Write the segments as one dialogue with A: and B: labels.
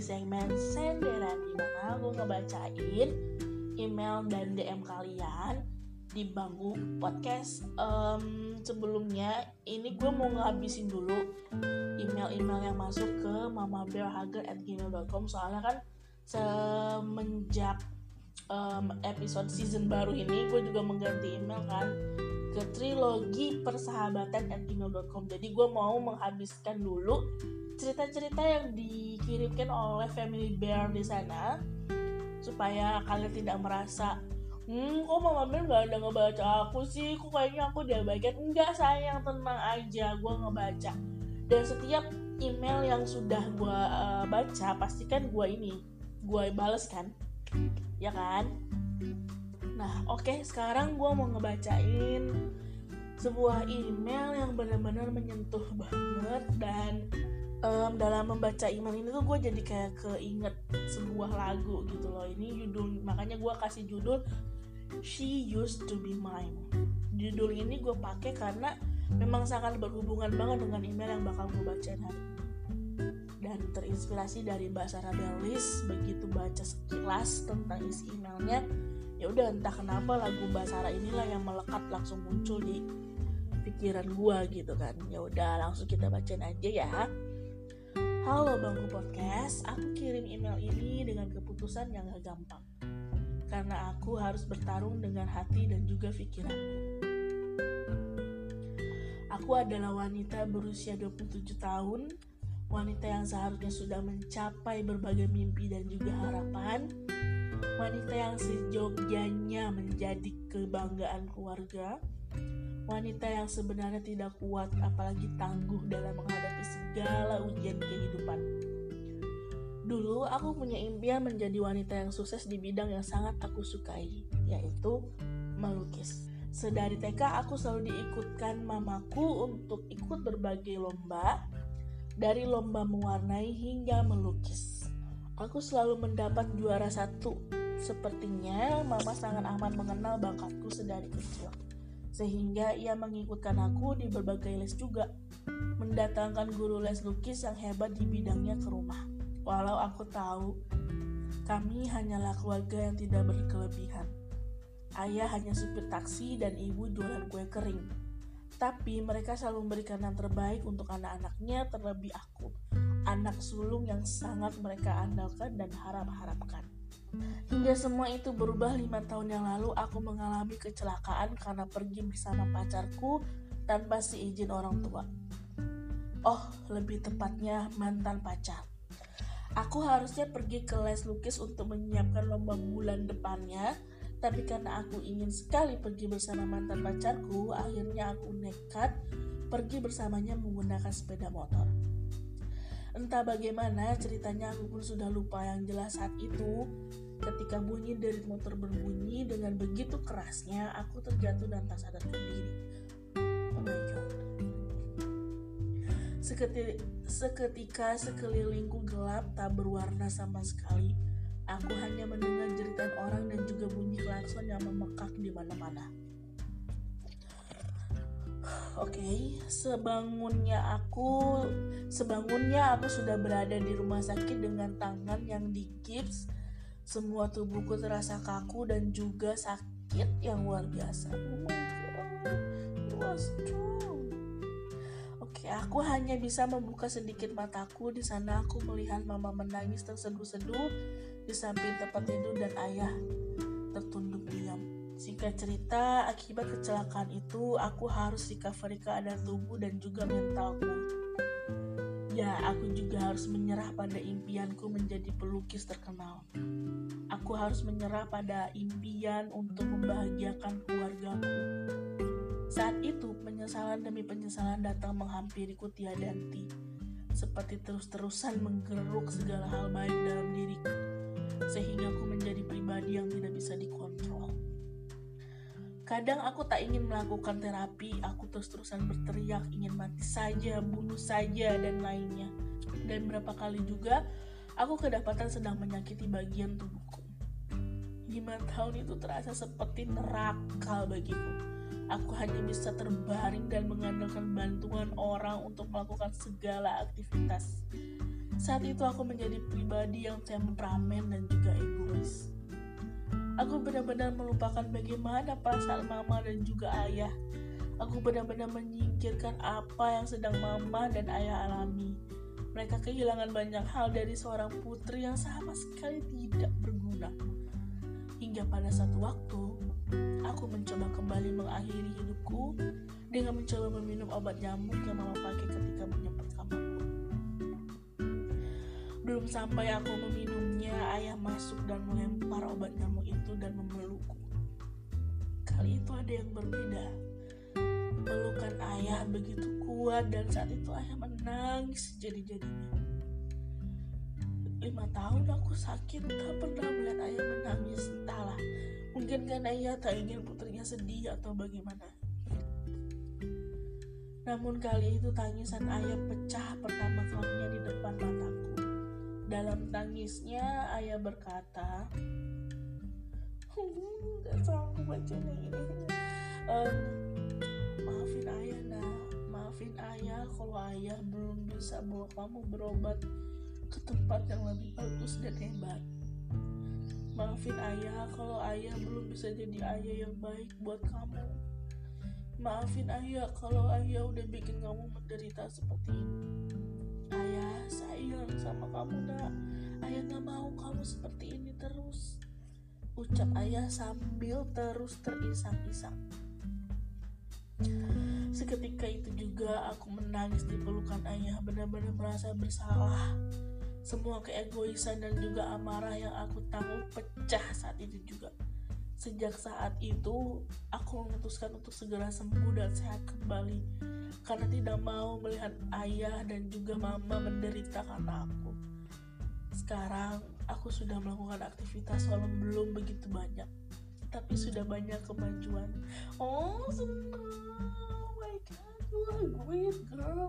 A: Di segmen senderan di mana aku ngebacain email dan DM kalian di bangku podcast. Em, sebelumnya, ini gue mau ngabisin dulu email-email yang masuk ke mamabearhager@gmail.com soalnya kan semenjak em, episode season baru ini gue juga mengganti email kan ke trilogi persahabatan at gmail.com jadi gue mau menghabiskan dulu cerita-cerita yang dikirimkan oleh family bear di sana supaya kalian tidak merasa hmm kok mama bear nggak ada ngebaca aku sih? Kok kayaknya aku diabaikan? Enggak sayang tenang aja gue ngebaca. Dan setiap email yang sudah gue uh, baca pastikan gue ini gue bales kan? Ya kan? Nah, oke, sekarang gue mau ngebacain sebuah email yang benar-benar menyentuh banget dan em, dalam membaca email ini tuh gue jadi kayak keinget sebuah lagu gitu loh. Ini judul, makanya gue kasih judul She Used to Be Mine. Judul ini gue pakai karena memang sangat berhubungan banget dengan email yang bakal gue bacain hari ini. Dan terinspirasi dari Mbak Sarah Bellis, begitu baca sekilas tentang isi emailnya, ya udah entah kenapa lagu Mbak Sarah inilah yang melekat langsung muncul di pikiran gua gitu kan ya udah langsung kita bacain aja ya halo bangku podcast aku kirim email ini dengan keputusan yang gak gampang. Karena aku harus bertarung dengan hati dan juga pikiranku aku adalah wanita berusia 27 tahun wanita yang seharusnya sudah mencapai berbagai mimpi dan juga harapan wanita yang sejogjanya menjadi kebanggaan keluarga, wanita yang sebenarnya tidak kuat apalagi tangguh dalam segala ujian kehidupan. Dulu aku punya impian menjadi wanita yang sukses di bidang yang sangat aku sukai, yaitu melukis. Sedari TK aku selalu diikutkan mamaku untuk ikut berbagai lomba, dari lomba mewarnai hingga melukis. Aku selalu mendapat juara satu. Sepertinya mama sangat amat mengenal bakatku sedari kecil. Sehingga ia mengikutkan aku di berbagai les juga. Mendatangkan guru les lukis yang hebat di bidangnya ke rumah. Walau aku tahu kami hanyalah keluarga yang tidak berkelebihan. Ayah hanya supir taksi dan ibu jualan kue kering. Tapi mereka selalu memberikan yang terbaik untuk anak-anaknya terlebih aku anak sulung yang sangat mereka andalkan dan harap-harapkan. Hingga semua itu berubah lima tahun yang lalu, aku mengalami kecelakaan karena pergi bersama pacarku tanpa seizin orang tua. Oh, lebih tepatnya mantan pacar. Aku harusnya pergi ke les lukis untuk menyiapkan lomba bulan depannya, tapi karena aku ingin sekali pergi bersama mantan pacarku, akhirnya aku nekat pergi bersamanya menggunakan sepeda motor. Entah bagaimana ceritanya aku pun sudah lupa yang jelas saat itu ketika bunyi dari motor berbunyi dengan begitu kerasnya aku terjatuh dan tak sadar diri. Oh my god. Seketi- seketika sekelilingku gelap tak berwarna sama sekali. Aku hanya mendengar jeritan orang dan juga bunyi klakson yang memekak di mana-mana. Oke, sebangunnya aku sebangunnya aku sudah berada di rumah sakit dengan tangan yang digips. Semua tubuhku terasa kaku dan juga sakit yang luar biasa. Oh my god, it was strong. Oke, aku hanya bisa membuka sedikit mataku. Di sana aku melihat mama menangis terseduh-seduh di samping tempat tidur dan ayah tertunduk diam. Singkat cerita, akibat kecelakaan itu, aku harus recovery keadaan tubuh dan juga mentalku. Ya, aku juga harus menyerah pada impianku menjadi pelukis terkenal. Aku harus menyerah pada impian untuk membahagiakan keluargaku. Saat itu, penyesalan demi penyesalan datang menghampiriku tiada henti, seperti terus-terusan menggeruk segala hal baik dalam diriku, sehingga aku menjadi pribadi yang tidak bisa dikontrol. Kadang aku tak ingin melakukan terapi, aku terus-terusan berteriak ingin mati saja, bunuh saja, dan lainnya. Dan berapa kali juga aku kedapatan sedang menyakiti bagian tubuhku. Lima tahun itu terasa seperti neraka bagiku. Aku hanya bisa terbaring dan mengandalkan bantuan orang untuk melakukan segala aktivitas. Saat itu aku menjadi pribadi yang temperamen dan juga egois Aku benar-benar melupakan bagaimana perasaan mama dan juga ayah. Aku benar-benar menyingkirkan apa yang sedang mama dan ayah alami. Mereka kehilangan banyak hal dari seorang putri yang sama sekali tidak berguna. Hingga pada satu waktu, aku mencoba kembali mengakhiri hidupku dengan mencoba meminum obat nyamuk yang mama pakai ketika menyemprot kamarku. Belum sampai aku ayah masuk dan melempar obat nyamuk itu dan memelukku. Kali itu ada yang berbeda. Pelukan ayah begitu kuat dan saat itu ayah menangis jadi-jadinya. Lima tahun aku sakit tak pernah melihat ayah menangis entahlah. Mungkin kan ayah tak ingin putrinya sedih atau bagaimana. Namun kali itu tangisan ayah pecah pertama kalinya di depan mataku. Dalam tangisnya, ayah berkata, Gak sanggup baca ini. Um, maafin ayah, nah. Maafin ayah kalau ayah belum bisa bawa kamu berobat ke tempat yang lebih bagus dan hebat. Maafin ayah kalau ayah belum bisa jadi ayah yang baik buat kamu. Maafin ayah kalau ayah udah bikin kamu menderita seperti ini ayah sayang sama kamu nak. Ayah gak mau kamu seperti ini terus. Ucap ayah sambil terus terisak-isak. Seketika itu juga aku menangis di pelukan ayah benar-benar merasa bersalah. Semua keegoisan dan juga amarah yang aku tanggung pecah saat itu juga Sejak saat itu, aku memutuskan untuk segera sembuh dan sehat kembali karena tidak mau melihat ayah dan juga mama menderita karena aku. Sekarang, aku sudah melakukan aktivitas walau belum begitu banyak, tapi sudah banyak kemajuan. Oh, senang! Oh my god, you are great girl!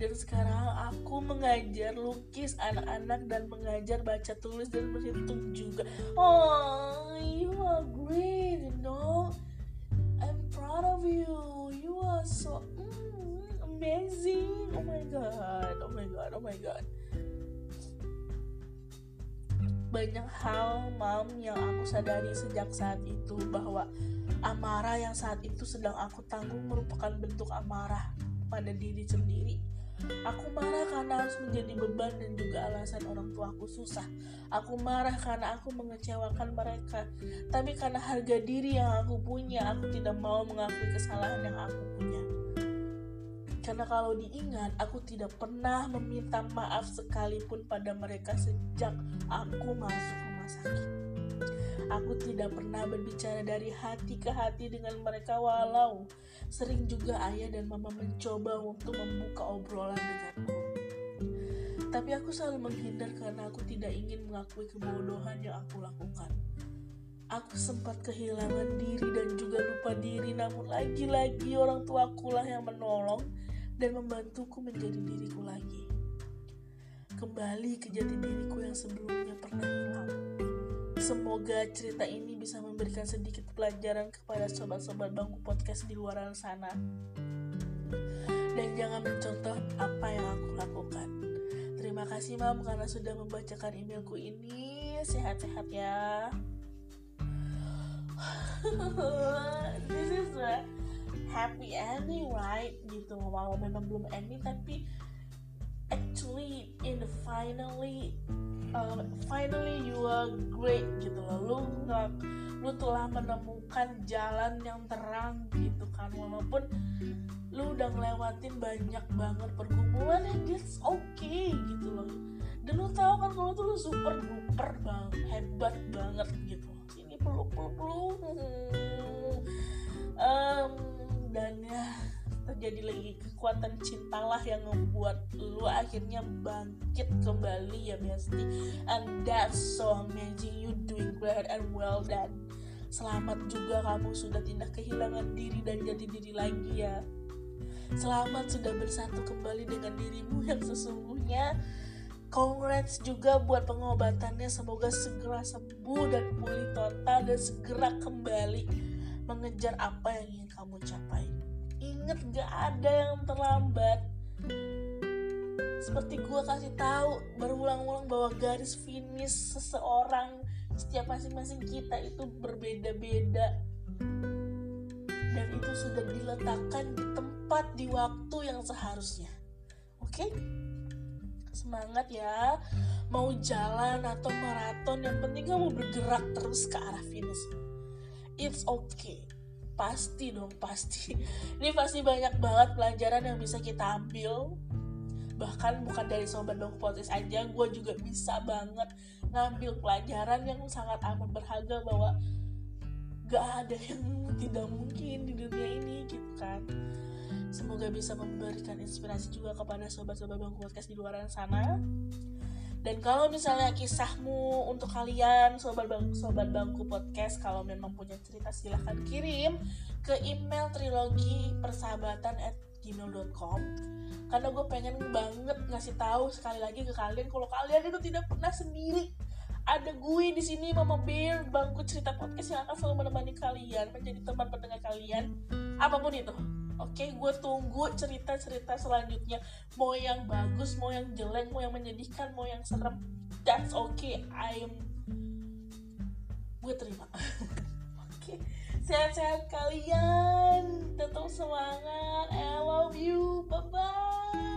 A: dan sekarang aku mengajar lukis anak-anak dan mengajar baca tulis dan berhitung juga oh god oh my god oh my god banyak hal mam yang aku sadari sejak saat itu bahwa amarah yang saat itu sedang aku tanggung merupakan bentuk amarah pada diri sendiri Aku marah karena harus menjadi beban dan juga alasan orang tua aku susah. Aku marah karena aku mengecewakan mereka. Tapi karena harga diri yang aku punya, aku tidak mau mengakui kesalahan yang aku punya. Karena kalau diingat, aku tidak pernah meminta maaf sekalipun pada mereka sejak aku masuk rumah sakit. Aku tidak pernah berbicara dari hati ke hati dengan mereka walau sering juga ayah dan mama mencoba untuk membuka obrolan denganku. Tapi aku selalu menghindar karena aku tidak ingin mengakui kebodohan yang aku lakukan. Aku sempat kehilangan diri dan juga lupa diri namun lagi-lagi orang tuaku lah yang menolong dan membantuku menjadi diriku lagi. Kembali ke jati diriku yang sebelumnya pernah hilang. Semoga cerita ini bisa memberikan sedikit pelajaran kepada sobat-sobat bangku podcast di luar sana. Dan jangan mencontoh apa yang aku lakukan. Terima kasih Mam karena sudah membacakan emailku ini. Sehat-sehat ya. This is a happy ending, right? Gitu. Walau memang belum ending tapi actually in the finally uh, finally you are great gitu loh. Lu nggak lu telah menemukan jalan yang terang gitu kan. Walaupun lu udah ngelewatin banyak banget pergumulan and it's okay gitu loh. Dan lu tahu kan kalau tuh lu super duper bang hebat banget gitu. Ini peluk peluk peluk um, dan ya terjadi lagi kekuatan cintalah yang membuat lu akhirnya bangkit kembali ya Besti and that's so amazing. You doing great and well done selamat juga kamu sudah tidak kehilangan diri dan jadi diri lagi ya. Selamat sudah bersatu kembali dengan dirimu yang sesungguhnya. Congrats juga buat pengobatannya. Semoga segera sembuh dan pulih total dan segera kembali mengejar apa yang ingin kamu capai. Inget gak ada yang terlambat. Seperti gue kasih tahu berulang-ulang bahwa garis finish seseorang setiap masing-masing kita itu berbeda-beda. Dan itu sudah diletakkan di tempat di waktu yang seharusnya. Oke? Okay? semangat ya. Mau jalan atau maraton yang penting kamu bergerak terus ke arah finish it's okay. Pasti dong pasti. Ini pasti banyak banget pelajaran yang bisa kita ambil. Bahkan bukan dari sobat dong podcast aja gue juga bisa banget ngambil pelajaran yang sangat amat berharga bahwa gak ada yang tidak mungkin di dunia ini gitu kan. Semoga bisa memberikan inspirasi juga kepada sobat-sobat bang podcast di luar sana dan kalau misalnya kisahmu untuk kalian sobat bang sobat bangku podcast kalau memang punya cerita silahkan kirim ke email trilogi persahabatan at gmail.com karena gue pengen banget ngasih tahu sekali lagi ke kalian kalau kalian itu tidak pernah sendiri. Ada gue di sini Mama Bear bangku cerita podcast yang akan selalu menemani kalian menjadi teman pendengar kalian apa pun itu oke okay, gue tunggu cerita-cerita selanjutnya. Mau yang bagus mau yang jelek mau yang menyedihkan mau yang serem that's okay. I'm gue terima. Oke okay. sehat-sehat kalian. Tetap semangat. I love you. Bye bye